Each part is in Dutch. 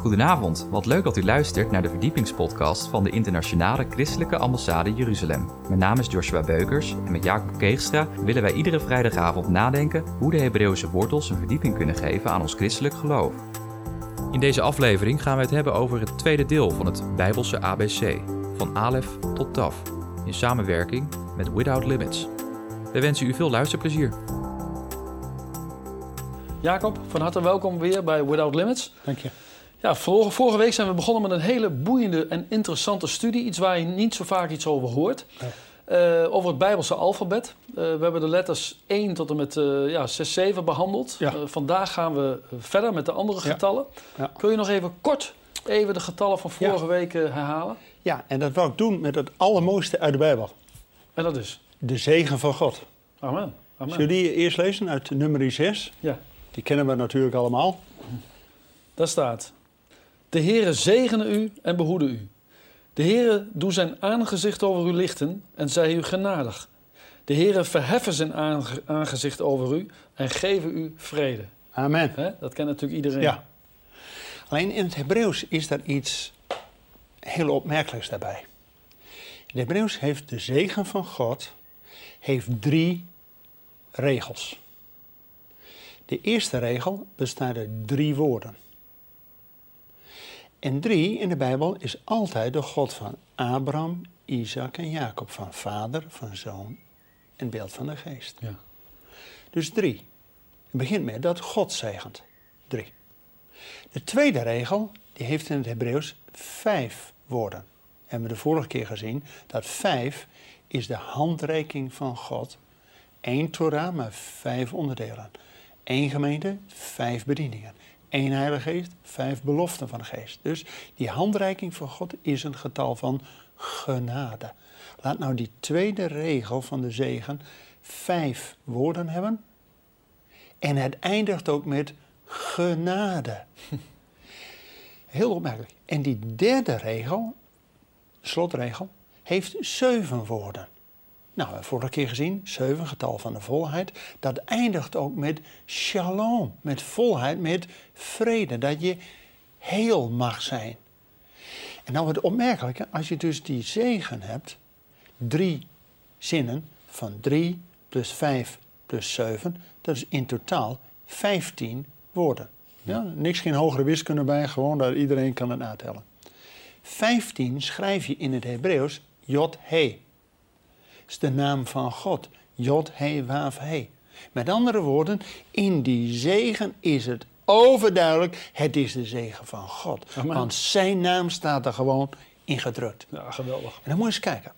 Goedenavond, wat leuk dat u luistert naar de verdiepingspodcast van de Internationale Christelijke Ambassade Jeruzalem. Mijn naam is Joshua Beukers en met Jacob Keegstra willen wij iedere vrijdagavond nadenken hoe de Hebreeuwse wortels een verdieping kunnen geven aan ons christelijk geloof. In deze aflevering gaan we het hebben over het tweede deel van het Bijbelse ABC, van Alef tot Taf, in samenwerking met Without Limits. We wensen u veel luisterplezier. Jacob, van harte welkom weer bij Without Limits. Dank je. Ja, vorige, vorige week zijn we begonnen met een hele boeiende en interessante studie. Iets waar je niet zo vaak iets over hoort. Uh, over het Bijbelse alfabet. Uh, we hebben de letters 1 tot en met uh, ja, 6, 7 behandeld. Ja. vandaag gaan we verder met de andere getallen. Kun je nog even kort even de getallen van vorige week herhalen? Ja, en dat wil ik doen met het allermooiste uit de Bijbel. En dat is. De zegen van God. Amen. Amen. Zullen die eerst lezen uit nummer 6? Ja, Die kennen we natuurlijk allemaal. daar staat. De Heere zegene u en behoede u. De Heere doe zijn aangezicht over u lichten en zij u genadig. De Heere verheffen zijn aange- aangezicht over u en geven u vrede. Amen. Dat kent natuurlijk iedereen. Ja. Alleen in het Hebreeuws is daar iets heel opmerkelijks daarbij. In het Hebreeuws heeft de zegen van God heeft drie regels. De eerste regel bestaat uit drie woorden. En drie in de Bijbel is altijd de God van Abraham, Isaac en Jacob. Van vader, van zoon en beeld van de geest. Ja. Dus drie. Het begint met dat God zegent. Drie. De tweede regel, die heeft in het Hebreeuws vijf woorden. Hebben we de vorige keer gezien dat vijf is de handreiking van God. Eén Torah, maar vijf onderdelen. Eén gemeente, vijf bedieningen. Eén Heilige Geest, vijf beloften van de Geest. Dus die handreiking van God is een getal van genade. Laat nou die tweede regel van de zegen vijf woorden hebben. En het eindigt ook met genade. Heel opmerkelijk. En die derde regel, slotregel, heeft zeven woorden. Nou, we hebben vorige keer gezien, zeven getal van de volheid. Dat eindigt ook met shalom, met volheid, met vrede. Dat je heel mag zijn. En nou het opmerkelijke, als je dus die zegen hebt, drie zinnen van drie plus vijf plus zeven, dat is in totaal vijftien woorden. Ja, niks geen hogere wiskunde bij, gewoon dat iedereen kan het natellen. Vijftien schrijf je in het Hebreeuws Jod-He. Is de naam van God. Jod-He, Waaf-He. Met andere woorden, in die zegen is het overduidelijk, het is de zegen van God. Amen. Want zijn naam staat er gewoon in gedrukt. Ja, geweldig. En dan moet je eens kijken.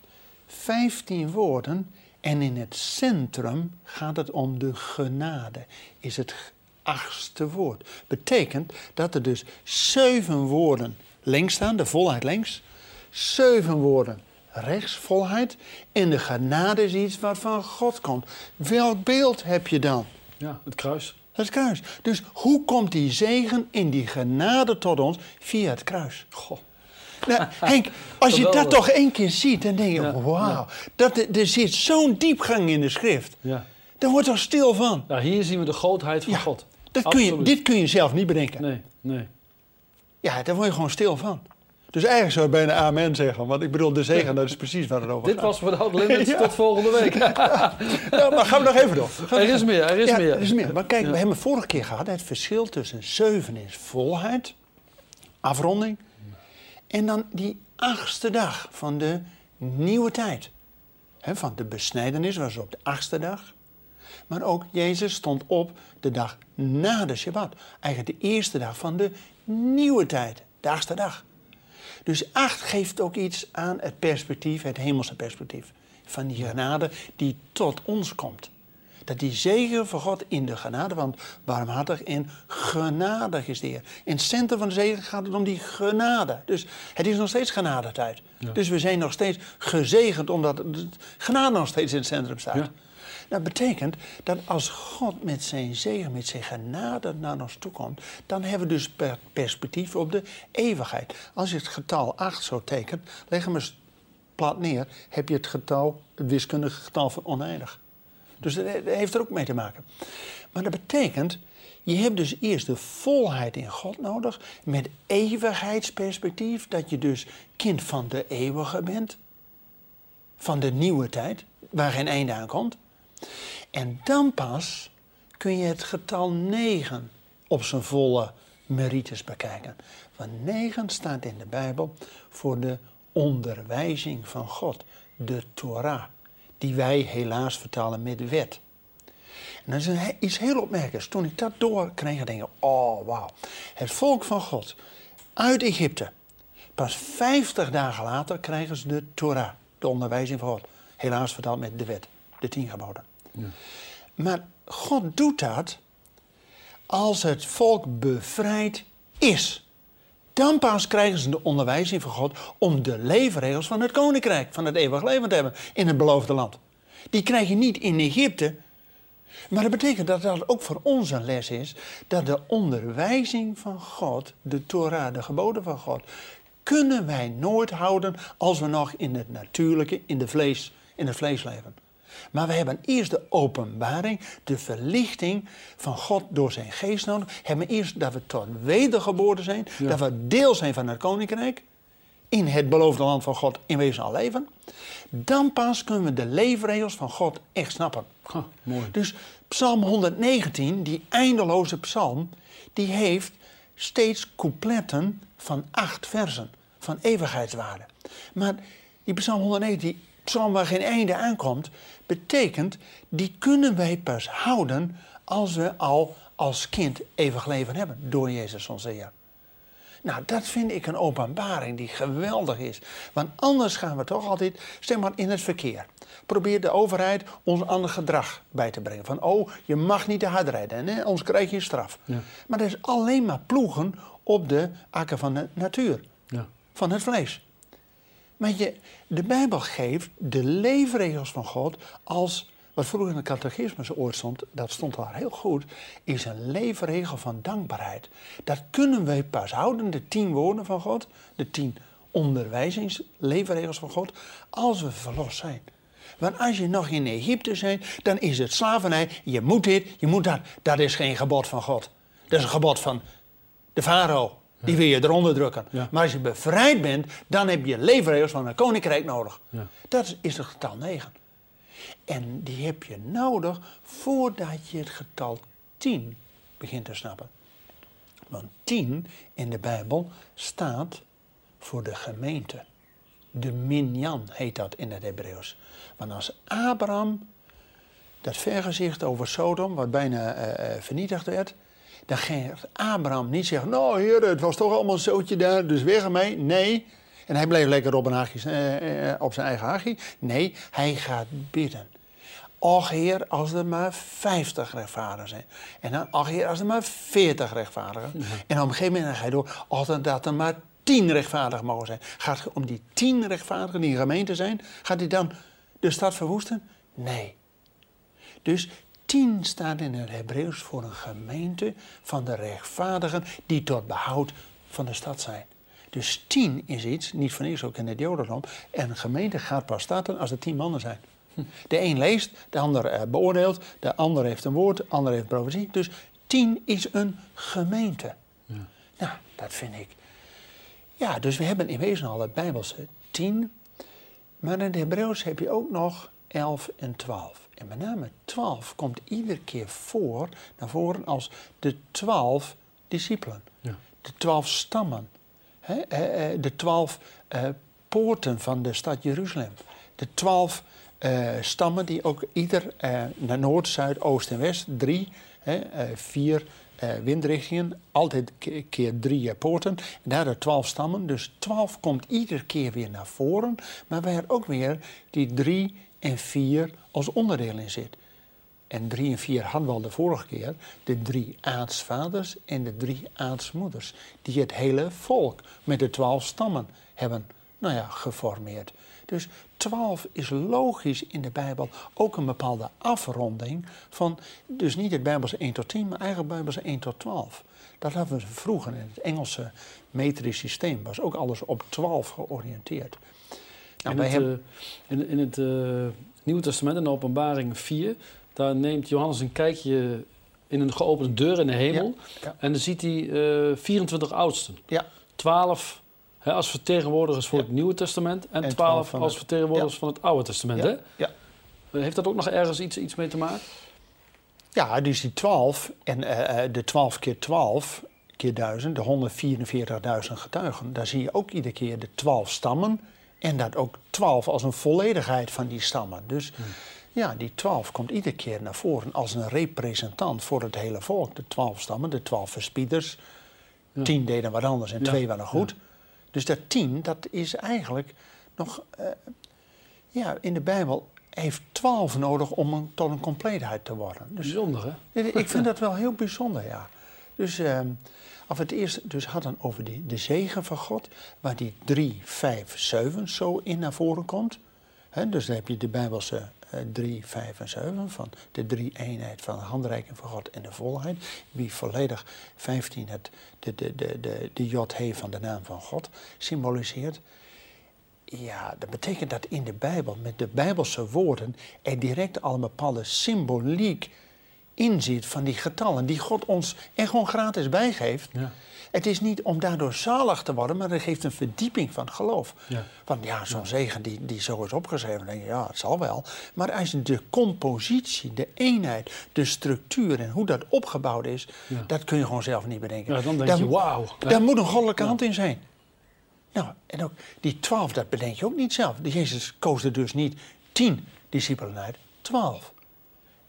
15 woorden en in het centrum gaat het om de genade. Is het achtste woord. Betekent dat er dus zeven woorden links staan, de volheid links. Zeven woorden rechts, volheid. En de genade is iets wat van God komt. Welk beeld heb je dan? Ja, het kruis. Het kruis. Dus hoe komt die zegen in die genade tot ons? Via het kruis. Goh. Nou, Henk, als je dat toch één keer ziet, dan denk je, Ja, wauw, dat, er- er zit zo'n diepgang in de schrift. Ja. Daar wordt toch stil van. ja, hier zien we de grootheid van Ja, God. Dat kun je, dit kun je zelf niet bedenken. Nee, nee. Ja, daar word je gewoon stil van. Dus eigenlijk zou je bijna amen zeggen. Want ik bedoel, de zegen, dat is precies waar het over Dit gaat. was Without Limits. Ja. Tot volgende week. Ja, maar gaan we nog even door. Gaan er is meer, er is ja, meer. er is meer. Maar kijk, we hebben vorige keer gehad het verschil tussen zeven is volheid, afronding, en dan die achtste dag van de nieuwe tijd. Hè, van de besnijdenis was op de achtste dag. Maar ook Jezus stond op de dag na de Shabbat. Eigenlijk de eerste dag van de nieuwe tijd, de achtste dag. Dus acht geeft ook iets aan het perspectief, het hemelse perspectief. Van die genade die tot ons komt. Dat die zegen van God in de genade, want barmhartig en genadig is de Heer. In het centrum van de zegen gaat het om die genade. Dus het is nog steeds genadetijd. Dus we zijn nog steeds gezegend omdat de genade nog steeds in het centrum staat. Ja. Dat betekent dat als God met zijn zegen, met zijn genade naar ons toe komt, dan hebben we dus per perspectief op de eeuwigheid. Als je het getal 8 zo tekent, leg hem eens plat neer, heb je het getal, het wiskundige getal van oneindig. Dus dat heeft er ook mee te maken. Maar dat betekent, Je hebt dus eerst de volheid in God nodig, met eeuwigheidsperspectief, dat je dus kind van de eeuwige bent, van de nieuwe tijd, waar geen einde aan komt. En dan pas kun je het getal 9 op zijn volle merites bekijken. Want 9 staat in de Bijbel voor de onderwijzing van God, de Torah, die wij helaas vertalen met wet. En dat is iets heel opmerkelijks. Toen ik dat doorkreeg, denk ik, oh wauw. Het volk van God uit Egypte. Pas 50 dagen later krijgen ze de Torah, de onderwijzing van God. Helaas vertaald met de wet, de tien geboden. Maar God doet dat als het volk bevrijd is. Dan pas krijgen ze de onderwijzing van God om de leefregels van het koninkrijk, van het eeuwig leven te hebben in het beloofde land. Die krijg je niet in Egypte. Maar dat betekent dat dat ook voor ons een les is dat de onderwijzing van God, de Torah, de geboden van God, kunnen wij nooit houden als we nog in het natuurlijke, in, de vlees, in het vlees leven. Maar we hebben eerst de openbaring, de verlichting van God door zijn geest nodig. We hebben eerst dat we tot wedergeboren zijn, dat we deel zijn van het koninkrijk. In het beloofde land van God in wezen al leven. Dan pas kunnen we de leefregels van God echt snappen. mooi. Dus Psalm 119, die eindeloze psalm, die heeft steeds coupletten van acht versen, van eeuwigheidswaarde. Maar die Psalm 119, die psalm waar geen einde aankomt, betekent, die kunnen wij pas houden als we al als kind eeuwig leven hebben door Jezus onze Heer. Nou, dat vind ik een openbaring die geweldig is. Want anders gaan we toch altijd, zeg maar, in het verkeer. Probeert de overheid ons ander gedrag bij te brengen. Van, oh, je mag niet te hard rijden, hè? anders krijg je straf. Ja. Maar dat is alleen maar ploegen op de akker van de natuur. Ja. Van het vlees. Maar je, de Bijbel geeft de leefregels van God als, wat vroeger in de catechismus ooit stond, dat stond daar heel goed, is een leefregel van dankbaarheid. Dat kunnen wij pas houden, de tien woorden van God, de tien onderwijzingsleefregels van God, als we verlost zijn. Want als je nog in Egypte bent, dan is het slavernij. Je moet dit, je moet dat. Dat is geen gebod van God. Dat is een gebod van de farao. Die wil je eronder drukken. Maar als je bevrijd bent, dan heb je leefregels van een koninkrijk nodig. Ja. Dat is het getal 9. En die heb je nodig voordat je het getal 10 begint te snappen. Want 10 in de Bijbel staat voor de gemeente. De minyan heet dat in het Hebreeuws. Want als Abraham dat vergezicht over Sodom, wat bijna uh, vernietigd werd, dan ging Abraham niet zeggen: Nou, heer, het was toch allemaal een zootje daar, dus weg ermee. Nee. En hij bleef lekker op, een haagje, eh, eh, op zijn eigen haagje. Nee, hij gaat bidden. Och heer, als er maar 50 rechtvaardigen zijn. En dan, ach heer, als er maar 40 rechtvaardigen. En op een gegeven moment ga je door, als dat er maar 10 rechtvaardigen mogen zijn. Gaat het om die 10 rechtvaardigen die in gemeente zijn, gaat hij dan de stad verwoesten? Nee. Dus tien staat in het Hebreeuws voor een gemeente van de rechtvaardigen die tot behoud van de stad zijn. Dus tien is iets, niet van eerst ook in het Jodendom. En een gemeente gaat pas starten als er tien mannen zijn. De een leest, de ander uh, beoordeelt, de ander heeft een woord, de ander heeft profetie. Dus tien is een gemeente. Ja. Nou, dat vind ik. Ja, dus we hebben in wezen al het Bijbelse tien. Maar in het Hebreeuws heb je ook nog elf en twaalf. En met name 12 komt iedere keer voor, naar voren als de twaalf discipelen. Ja. De twaalf stammen. de twaalf uh, poorten van de stad Jeruzalem. De twaalf uh, stammen die ook ieder uh, naar noord, zuid, oost en west, drie, vier windrichtingen, altijd keer drie poorten. En daar de twaalf stammen. Dus twaalf komt iedere keer weer naar voren. Maar hebben ook weer die drie en vier als onderdeel in zit. En drie en vier hadden we al de vorige keer, de drie aartsvaders en de drie aartsmoeders, die het hele volk met de twaalf stammen hebben nou ja, geformeerd. Dus twaalf is logisch in de Bijbel ook een bepaalde afronding van, dus niet het Bijbelse 1 tot 10, maar eigenlijk Bijbelse 1 tot 12. Dat hadden we vroeger in het Engelse metrisch systeem, was ook alles op 12 georiënteerd. Nou, in, het, in, in, het Nieuwe Testament, in de openbaring 4, daar neemt Johannes een kijkje in een geopende deur in de hemel. Ja, ja. En dan ziet hij eh 24 oudsten. Ja. 12 hè, als vertegenwoordigers voor het Nieuwe Testament en, En 12 12 van als vertegenwoordigers van het Oude Testament. Hè? ja. Heeft dat ook nog ergens iets, iets mee te maken? Ja, dus die 12 en eh, eh, de 12 keer 12 keer 1000, de 144.000 getuigen, daar zie je ook iedere keer de 12 stammen en dat ook 12 als een volledigheid van die stammen. Dus ja, die 12 komt iedere keer naar voren als een representant voor het hele volk. De 12 stammen, de 12 verspieders. Ja. 10 deden wat anders en Ja, twee waren goed. Dus dat 10, dat is eigenlijk nog. eh, ja, in de Bijbel heeft 12 nodig om een, tot een compleetheid te worden. Dus Bijzonder, hè? Ik vind dat wel heel bijzonder, ja. Dus als we het eerst dus hadden over die, de zegen van God, waar die 3, 5, 7 zo in naar voren komt. Dus dan heb je de Bijbelse eh 3, 5 en 7 van de drie eenheid van de handreiking van God en de volheid. Wie volledig 15 het, de, de, de, de, de van de naam van God symboliseert. Ja, dat betekent dat in de Bijbel, met de Bijbelse woorden, er direct al een bepaalde symboliek in zit van die getallen die God ons er gewoon gratis bijgeeft. Ja. Het is niet om daardoor zalig te worden, maar het geeft een verdieping van geloof. Ja. Van ja, zo'n zegen die, die zo is opgeschreven, dan denk je ja, het zal wel. Maar als je de compositie, de eenheid, de structuur en hoe dat opgebouwd is, Ja. dat kun je gewoon zelf niet bedenken. Ja, dan denk Daar- je, wauw. daar moet een goddelijke hand in zijn. Nou, en ook die twaalf, dat bedenk je ook niet zelf. Jezus koos er dus niet tien discipelen uit, twaalf.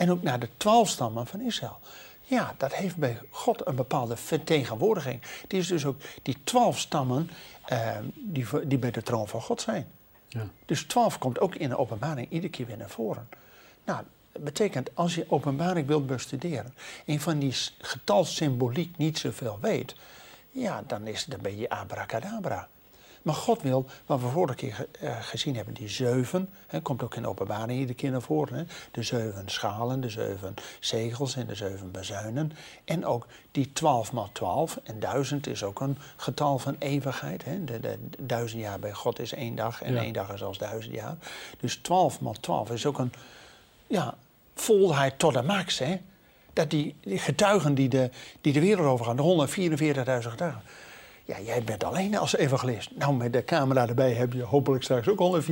En ook naar de twaalf stammen van Israël. Ja, dat heeft bij God een bepaalde vertegenwoordiging. Die is dus ook die twaalf stammen eh, die, die bij de troon van God zijn. Ja. Dus 12 komt ook in de openbaring iedere keer weer naar voren. Nou, dat betekent als je openbaring wilt bestuderen en van die getalsymboliek niet zoveel weet, ja, dan, is, dan ben je abracadabra. Maar God wil, wat we vorige keer eh, gezien hebben, die zeven, hè, komt ook in de openbaring iedere keer naar voren. Hè, de zeven schalen, de zeven zegels en de zeven bazuinen. En ook die 12 maal 12, en duizend is ook een getal van eeuwigheid. Hè. De, de, de duizend jaar bij God is één dag en Ja. één dag is als duizend jaar. Dus 12 maal 12 is ook een ja, volheid tot de max. Hè. Dat die, die getuigen die de, die de wereld overgaan, de 144.000 getuigen. Ja, jij bent alleen als evangelist. Nou, met de camera erbij heb je hopelijk straks ook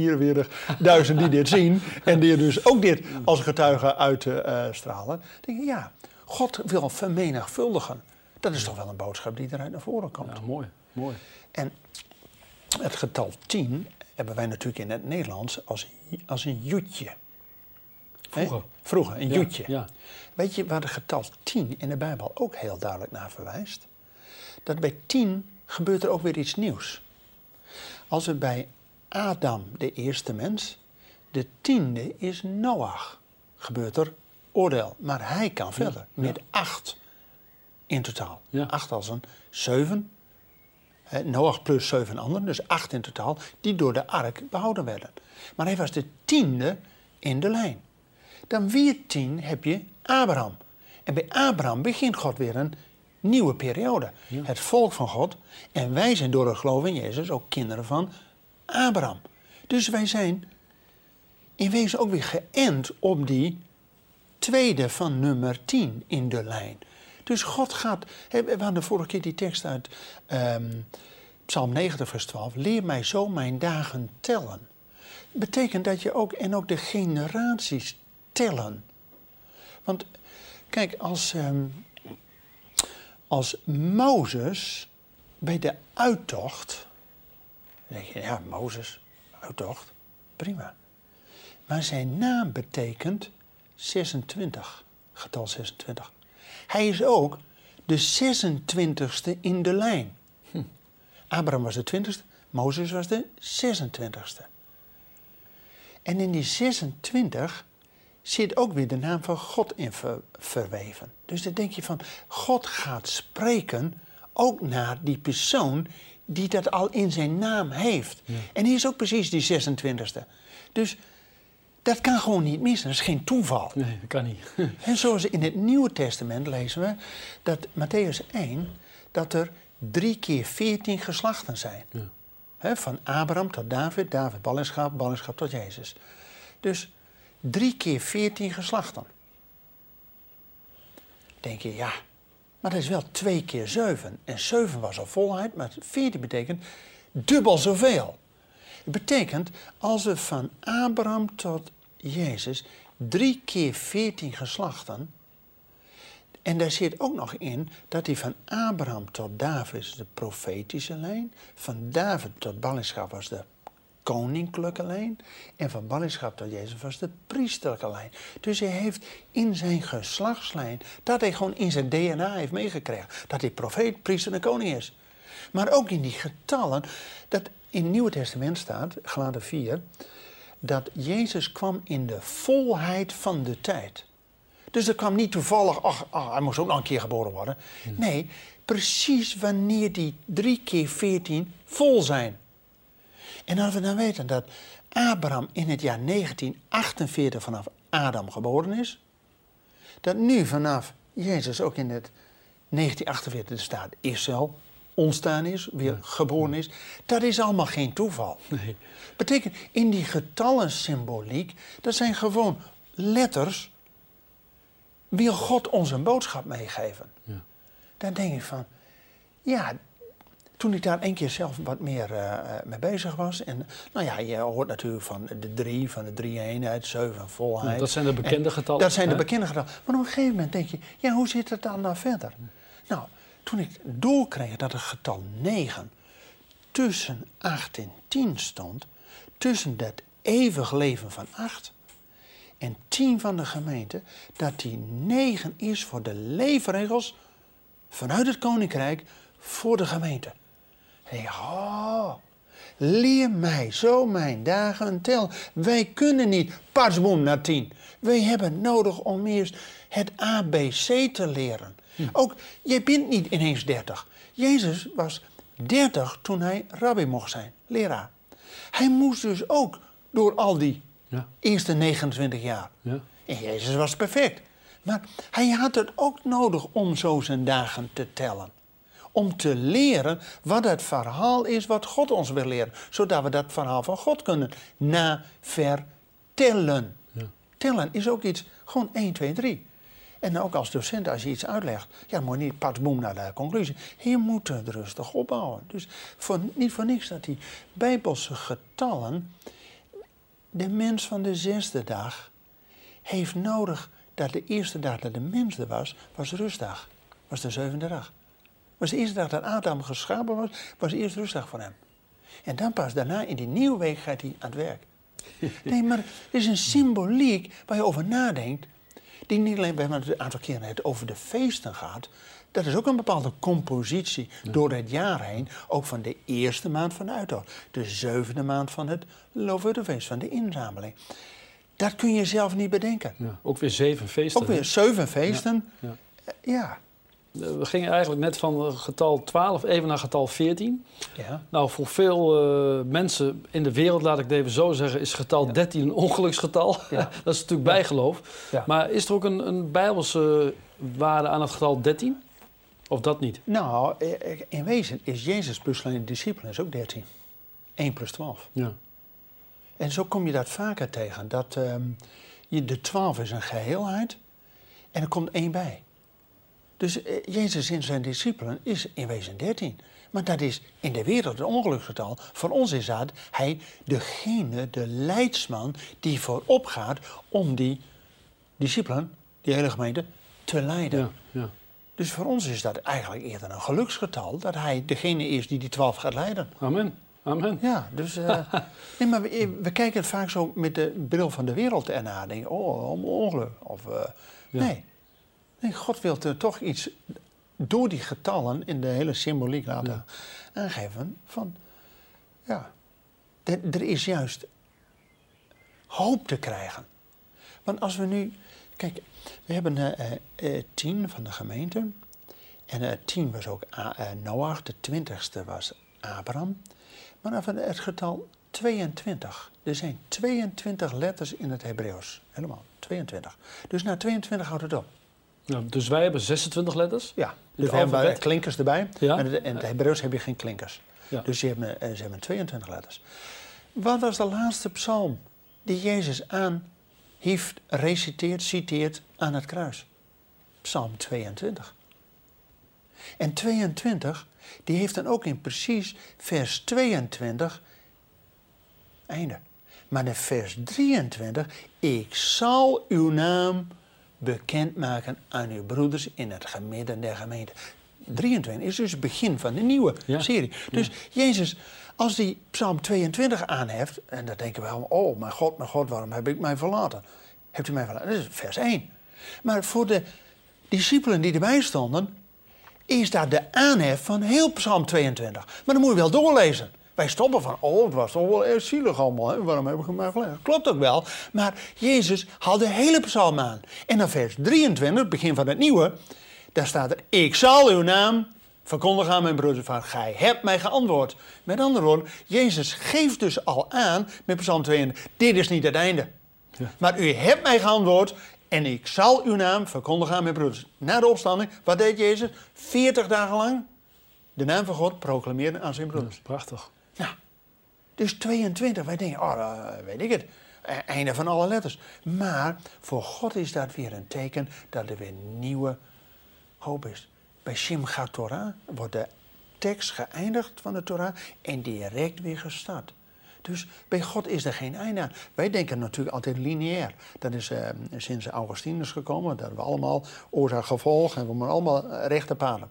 144.000 die dit zien. En die dus ook dit als getuige uitstralen. Dan denk je, ja, God wil vermenigvuldigen. Dat is toch wel een boodschap die eruit naar voren komt. Ja, mooi. mooi. En het getal 10 hebben wij natuurlijk in het Nederlands als, als een joetje. Vroeger. Vroeger, een Ja, joetje. Ja. Weet je waar het getal 10 in de Bijbel ook heel duidelijk naar verwijst? Dat bij 10 gebeurt er ook weer iets nieuws. Als we bij Adam, de eerste mens, de tiende is Noach, gebeurt er oordeel. Maar hij kan verder met acht in totaal. Ja. Acht als een zeven. Noach plus zeven anderen, dus acht in totaal, die door de ark behouden werden. Maar hij was de tiende in de lijn. Dan weer tien heb je Abraham. En bij Abraham begint God weer een nieuwe periode. Het volk van God. En wij zijn door het geloof in Jezus ook kinderen van Abraham. Dus wij zijn in wezen ook weer geënt op die tweede van nummer 10 in de lijn. Dus God gaat. We hadden vorige keer die tekst uit ehm, Psalm 90, vers 12. Leer mij zo mijn dagen tellen. Betekent dat je ook. En ook de generaties tellen. Want kijk, als. ehm, als Mozes bij de uittocht. Dan denk je, ja, Mozes, uittocht, prima. Maar zijn naam betekent 26, getal 26. Hij is ook de 26ste in de lijn. Abraham was de 20ste, Mozes was de 26ste. En in die 26 zit ook weer de naam van God in ver- verweven. Dus dan denk je van, God gaat spreken ook naar die persoon die dat al in zijn naam heeft. En die is ook precies die 26e. Dus dat kan gewoon niet missen, dat is geen toeval. Nee, dat kan niet. En zoals in het Nieuwe Testament lezen we dat Matthäus 1, dat er drie keer veertien geslachten zijn. Ja. Van Abraham tot David, David ballingschap, ballingschap tot Jezus. Dus drie keer veertien geslachten. denk je, ja, maar dat is wel twee keer zeven. En zeven was al volheid, maar 14 betekent dubbel zoveel. Het betekent, als we van Abraham tot Jezus drie keer veertien geslachten, en daar zit ook nog in dat hij van Abraham tot David is de profetische lijn, van David tot ballingschap was de koninklijke lijn en van ballingschap tot Jezus was de priesterlijke lijn. Dus hij heeft in zijn geslachtslijn, dat hij gewoon in zijn DNA heeft meegekregen, dat hij profeet, priester en koning is. Maar ook in die getallen, dat in het Nieuwe Testament staat, Galaten 4, dat Jezus kwam in de volheid van de tijd. Dus er kwam niet toevallig, ach, ach, hij moest ook nog een keer geboren worden. Nee, precies wanneer die drie keer veertien vol zijn. En als we dan weten dat Abraham in het jaar 1948 vanaf Adam geboren is, dat nu vanaf Jezus ook in het 1948 de staat Israël ontstaan is, weer geboren is, dat is allemaal geen toeval. Nee. Betekent in die getallensymboliek, dat zijn gewoon letters, wil God ons een boodschap meegeven. Ja. Dan denk ik van, ja, toen ik daar een keer zelf wat meer eh, eh, mee bezig was. En nou ja, je hoort natuurlijk van de drie, van de drie eenheid, zeven volheid. Dat zijn de bekende En getallen, Dat zijn de bekende getallen. Maar op een gegeven moment denk je, ja, hoe zit het dan nou verder? Nou, toen ik doorkreeg dat het getal 9 tussen 8 en 10 stond, tussen dat eeuwig leven van 8 en 10 van de gemeente, dat die 9 is voor de leefregels vanuit het koninkrijk voor de gemeente. Ik, oh, leer mij zo mijn dagen tel. Wij kunnen niet pasboom naar tien. Wij hebben nodig om eerst het ABC te leren. Ook, jij bent niet ineens 30. Jezus was 30 toen hij rabbi mocht zijn, leraar. Hij moest dus ook door al die Ja. eerste 29 jaar. Ja. En Jezus was perfect. Maar hij had het ook nodig om zo zijn dagen te tellen. Om te leren wat het verhaal is wat God ons wil leren. Zodat we dat verhaal van God kunnen navertellen. Ja. Tellen is ook iets, gewoon 1, 2, 3. En ook als docent, als je iets uitlegt, ja, moet je niet patsboom naar de conclusie. Je moet het rustig opbouwen. Dus voor, niet voor niks dat die Bijbelse getallen, de mens van de zesde dag, heeft nodig dat de eerste dag dat de mens er was, was rustdag. Was de zevende dag. Was de eerste dag dat Adam geschapen was, was de eerste rustdag voor hem. En dan pas daarna, in die nieuwe week, gaat hij aan het werk. Nee, maar het is een symboliek waar je over nadenkt. Die niet alleen, we hebben het een aantal keren het over de feesten gaat. Dat is ook een bepaalde compositie door het jaar heen. Ook van de eerste maand van de uittocht. De zevende maand van het Loofhuttenfeest, van de inzameling. Dat kun je zelf niet bedenken. Ja. Ook weer zeven feesten. Ook weer zeven feesten. Ja. Ja. Eh, We gingen eigenlijk net van eh, getal 12 even naar getal 14. ja. Nou, voor veel eh, mensen in de wereld, laat ik het even zo zeggen, is getal 13 een ongeluksgetal. Ja. dat is natuurlijk bijgeloof. Maar is er ook een, een bijbelse waarde aan het getal 13? Of dat niet? Nou, in wezen is Jezus buslijnde discipelen is ook 13. 1 plus 12. Ja. En zo kom je dat vaker tegen. Dat ehm, je, de 12 is een geheelheid en er komt één bij. Dus eh, Jezus in zijn discipelen is in wezen 13. Maar dat is in de wereld een ongeluksgetal. Voor ons is dat hij degene, de leidsman, die voorop gaat om die discipelen, die hele gemeente, te leiden. Ja, ja. Dus voor ons is dat eigenlijk eerder een geluksgetal, dat hij degene is die die 12 gaat leiden. Amen. Amen. Ja, dus. eh, nee, maar we, we kijken het vaak zo met de bril van de wereld ernaar. Denken, oh, om ongeluk. Of, eh, Ja. nee. Nee. God wil er toch iets door die getallen in de hele symboliek laten aangeven. Van, ja, er, is juist hoop te krijgen. Want als we nu. Kijk, we hebben eh, eh, tien van de gemeente. En eh, tien was ook Noach, de twintigste was Abraham. Maar dan van het getal 22. Er zijn 22 letters in het Hebreeuws. Helemaal, 22. Dus na 22 houdt het op. Dus wij hebben 26 letters. Ja, dus we hebben alfabet? klinkers erbij. Ja. En in het Hebreeuws heb je geen klinkers. Ja. Dus ze hebben, eh, ze hebben 22 letters. Wat was de laatste psalm die Jezus aan heeft, reciteert, citeert aan het kruis? Psalm 22. En 22, die heeft dan ook in precies vers 22 einde. Maar in vers 23, ik zal uw naam bekendmaken aan uw broeders in het midden der gemeente. 23 is dus het begin van de nieuwe Ja. serie. Dus Jezus, als hij Psalm 22 aanheft, en dan denken we allemaal, oh mijn God, mijn God, waarom heb ik mij verlaten? Hebt u mij verlaten? Dat is vers 1. Maar voor de discipelen die erbij stonden, is daar de aanhef van heel Psalm 22. Maar dan moet je wel doorlezen. Wij stoppen van, oh, het was toch wel erg zielig allemaal. Hè? Waarom heb ik hem verlaten? Klopt ook wel. Maar Jezus haalt de hele psalm aan. En dan vers 23, het begin van het nieuwe, daar staat er, ik zal uw naam verkondigen aan mijn broeders van, gij hebt mij geantwoord. Met andere woorden, Jezus geeft dus al aan met psalm 22, dit is niet het einde. Ja. Maar u hebt mij geantwoord en ik zal uw naam verkondigen aan mijn broeders. Na de opstanding, wat deed Jezus? 40 dagen lang de naam van God proclameerde aan zijn broeders. Prachtig. Ja. Dus 22, wij denken, oh, eh, weet ik het. Eh, Einde van alle letters. Maar voor God is dat weer een teken dat er weer nieuwe hoop is. Bij Shimchat Torah wordt de tekst geëindigd van de Torah en direct weer gestart. Dus bij God is er geen einde aan. Wij denken natuurlijk altijd lineair. Dat is eh, sinds Augustinus gekomen. Dat we allemaal oorzaak-gevolg en we moeten allemaal eh, rechte paden.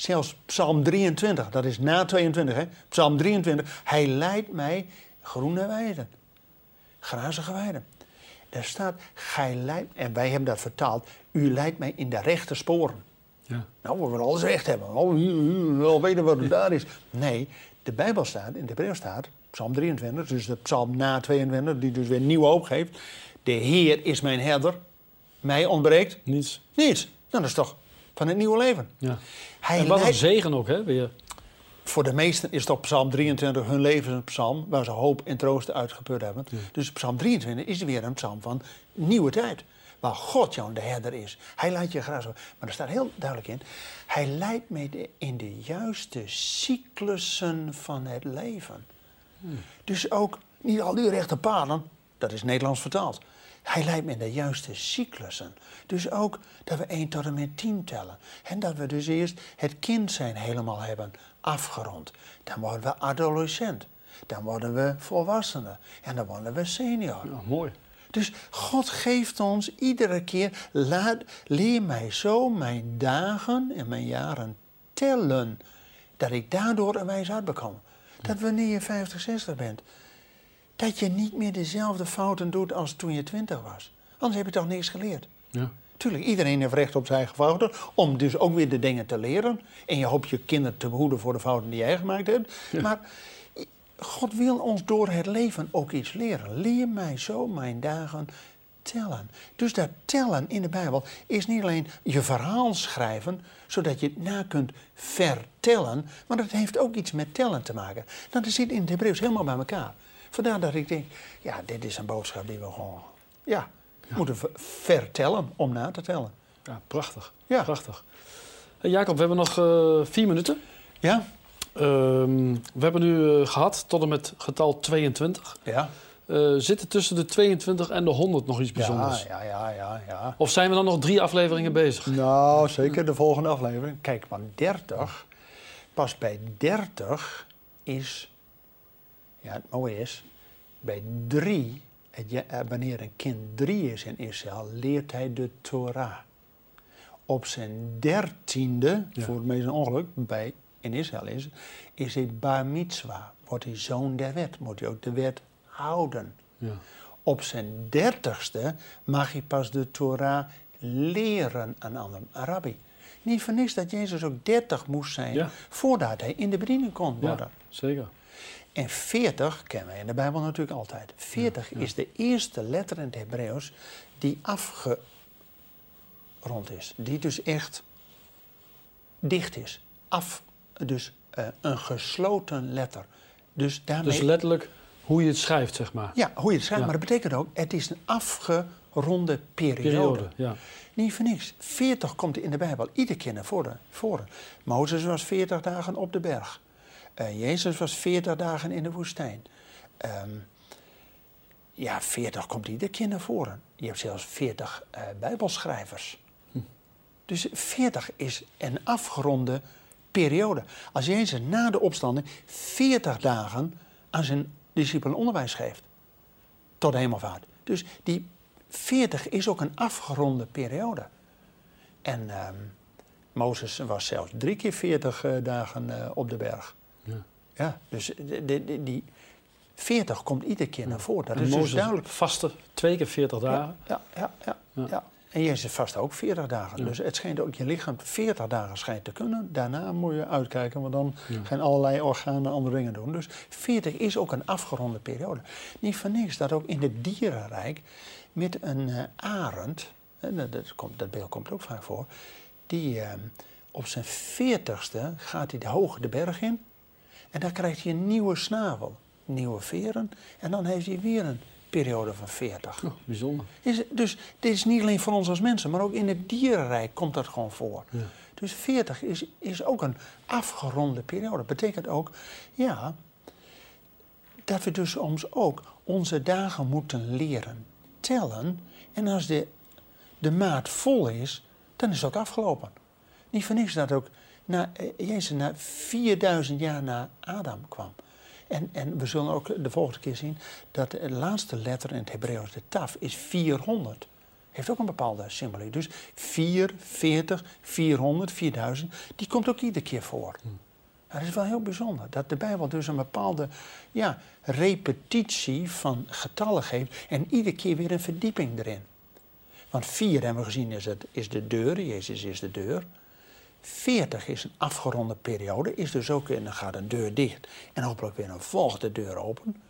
Zelfs Psalm 23, dat is na 22, hè? Psalm 23. Hij leidt mij groene weiden, grazige weiden. Daar staat, gij leidt, en wij hebben dat vertaald, u leidt mij in de rechte sporen. Ja. Nou, we willen alles recht hebben. Oh, wel weten wat er daar is. Nee, de Bijbel staat, in de Bijbel staat, Psalm 23, dus de psalm na 22, die dus weer nieuwe hoop geeft. De Heer is mijn herder, mij ontbreekt Niets. niets. Nou, dat is toch van het nieuwe leven. Ja. Hij en wat een zegen ook, hè? Weer. voor de meesten is toch Psalm 23 hun levenspsalm, waar ze hoop en troost uitgeput hebben. Dus Psalm 23 is weer een psalm van nieuwe tijd. Waar God jouw de herder is. Hij leidt je graag zo. Maar er staat heel duidelijk in. Hij leidt mij de- in de juiste cyclussen van het leven. Dus ook niet al die rechte paden, dat is Nederlands vertaald. Hij leidt me in de juiste cyclussen. Dus ook dat we 1 tot en met 10 tellen. En dat we dus eerst het kind zijn helemaal hebben afgerond. Dan worden we adolescent. Dan worden we volwassenen. En dan worden we senior. Ja, mooi. Dus God geeft ons iedere keer, laat, leer mij zo mijn dagen en mijn jaren tellen. Dat ik daardoor een wijs uitbekom. Dat wanneer je 50, 60 bent, dat je niet meer dezelfde fouten doet als toen je 20 was. Anders heb je toch niks geleerd. Ja. Tuurlijk, iedereen heeft recht op zijn eigen fouten. Om dus ook weer de dingen te leren. En je hoopt je kinderen te behoeden voor de fouten die jij gemaakt hebt. Maar God wil ons door het leven ook iets leren. Leer mij zo mijn dagen tellen. Dus dat tellen in de Bijbel is niet alleen je verhaal schrijven, zodat je het na kunt vertellen, maar dat heeft ook iets met tellen te maken. Dat zit in het Hebreeuws helemaal bij elkaar. Vandaar dat ik denk, ja, dit is een boodschap die we gewoon, ja, moeten ver- vertellen om na te tellen. ja, prachtig. Ja. Prachtig. Hey, Jacob, we hebben nog eh, vier minuten. Ja? Ehm, we hebben nu eh, gehad tot en met getal 22. Ja. Eh, zit er tussen de 22 en de 100 nog iets bijzonders? Ja, ja, ja, ja, ja. Of zijn we dan nog drie afleveringen bezig? Nou, zeker de volgende aflevering. Kijk, maar 30, pas bij 30 is, ja, het mooie is, bij 3, het ja- eh, wanneer een kind 3 is in Israël, leert hij de Torah. Op zijn dertiende, Ja. voor het meest een ongeluk, bij, in Israël is, is hij bar mitzwa. Wordt hij zoon der wet, moet hij ook de wet houden. Ja. Op zijn dertigste mag hij pas de Torah leren aan anderen, een rabbi. Niet voor niks dat Jezus ook dertig moest zijn Ja. voordat hij in de bediening kon worden. ja, zeker. En 40 kennen wij in de Bijbel natuurlijk altijd. 40 is de eerste letter in het Hebreeuws die afgerond is. Die dus echt dicht is. Af, dus eh, een gesloten letter. Dus daarmee... Dus letterlijk hoe je het schrijft, zeg maar. Ja, hoe je het schrijft, Ja. maar dat betekent ook, het is een afgeronde periode. Periode, ja. Niet voor niks. 40 komt in de Bijbel iedere keer naar voren. voren. Mozes was 40 dagen op de berg. Eh, Jezus was 40 dagen in de woestijn. Ehm, ja, 40 komt iedere keer naar voren. Je hebt zelfs 40 eh, Bijbelschrijvers. Dus 40 is een afgeronde periode. Als Jezus na de opstanding 40 dagen aan zijn discipelen onderwijs geeft. Tot de hemelvaart. Dus die 40 is ook een afgeronde periode. En ehm, Mozes was zelfs drie keer 40 uh, dagen uh, op de berg. Ja, dus de, de, die 40 komt iedere keer naar voren. Dat en is dus duidelijk. vaste twee keer 40 dagen. Ja, ja, ja. ja, ja. En Jezus vast ook 40 dagen. Dus het schijnt ook je lichaam 40 dagen schijnt te kunnen. Daarna moet je uitkijken, want dan gaan allerlei organen andere dingen doen. Dus 40 is ook een afgeronde periode. Niet van niks dat ook in het dierenrijk met een uh, arend, dat, dat, komt, dat beeld komt ook vaak voor, die uh, op zijn 40ste gaat hij de hoge de berg in. En dan krijgt hij een nieuwe snavel, nieuwe veren. En dan heeft hij weer een periode van 40. Oh, bijzonder. Is, dus dit is niet alleen voor ons als mensen, maar ook in het dierenrijk komt dat gewoon voor. Ja. Dus 40 is, is ook een afgeronde periode. Dat betekent ook, ja, dat we dus ons ook onze dagen moeten leren tellen. En als de, de maat vol is, dan is het ook afgelopen. Niet voor niks dat ook na, Jezus na 4000 jaar na Adam kwam. En, en we zullen ook de volgende keer zien dat de laatste letter in het Hebreeuws, de taf, is 400. Heeft ook een bepaalde symboliek. Dus 4, 40, 400, 4000, die komt ook iedere keer voor. Hmm. Dat is wel heel bijzonder. Dat de Bijbel dus een bepaalde ja, repetitie van getallen geeft en iedere keer weer een verdieping erin. Want 4 hebben we gezien is, het, is de deur, Jezus is de deur. 40 is een afgeronde periode, is dus ook, en dan gaat een deur dicht en hopelijk weer een volgende deur open.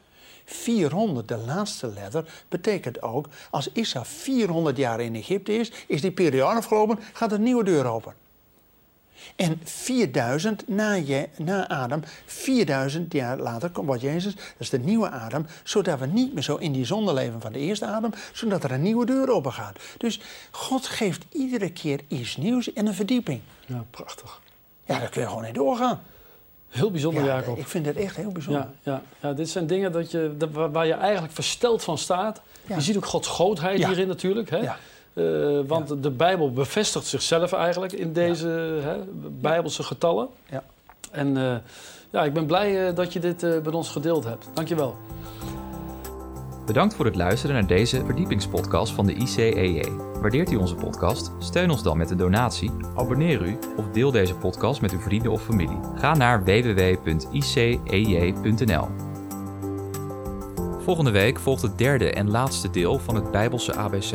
400, de laatste letter, betekent ook, als Isa 400 jaar in Egypte is, is die periode afgelopen, gaat een nieuwe deur open. En 4000 na, je, na Adam, 4000 jaar later komt wat Jezus, dat is de nieuwe Adam, zodat we niet meer zo in die zonde leven van de eerste Adam, zodat er een nieuwe deur open gaat. Dus God geeft iedere keer iets nieuws en een verdieping. Ja, prachtig. Ja, daar kun je gewoon in doorgaan. Heel bijzonder, ja, Jacob. Ik vind het echt heel bijzonder. Ja, ja, ja, dit zijn dingen dat je, dat, waar je eigenlijk versteld van staat. Je ziet ook Gods grootheid hierin natuurlijk. Hè? Uh, want de Bijbel bevestigt zichzelf eigenlijk in deze hè, Bijbelse getallen. Ja. En uh, ja, ik ben blij uh, dat je dit met ons gedeeld hebt. Dankjewel. Bedankt voor het luisteren naar deze verdiepingspodcast van de ICEJ. Waardeert u onze podcast? Steun ons dan met een donatie, abonneer u of deel deze podcast met uw vrienden of familie. Ga naar www.icej.nl. Volgende week volgt het derde en laatste deel van het Bijbelse ABC.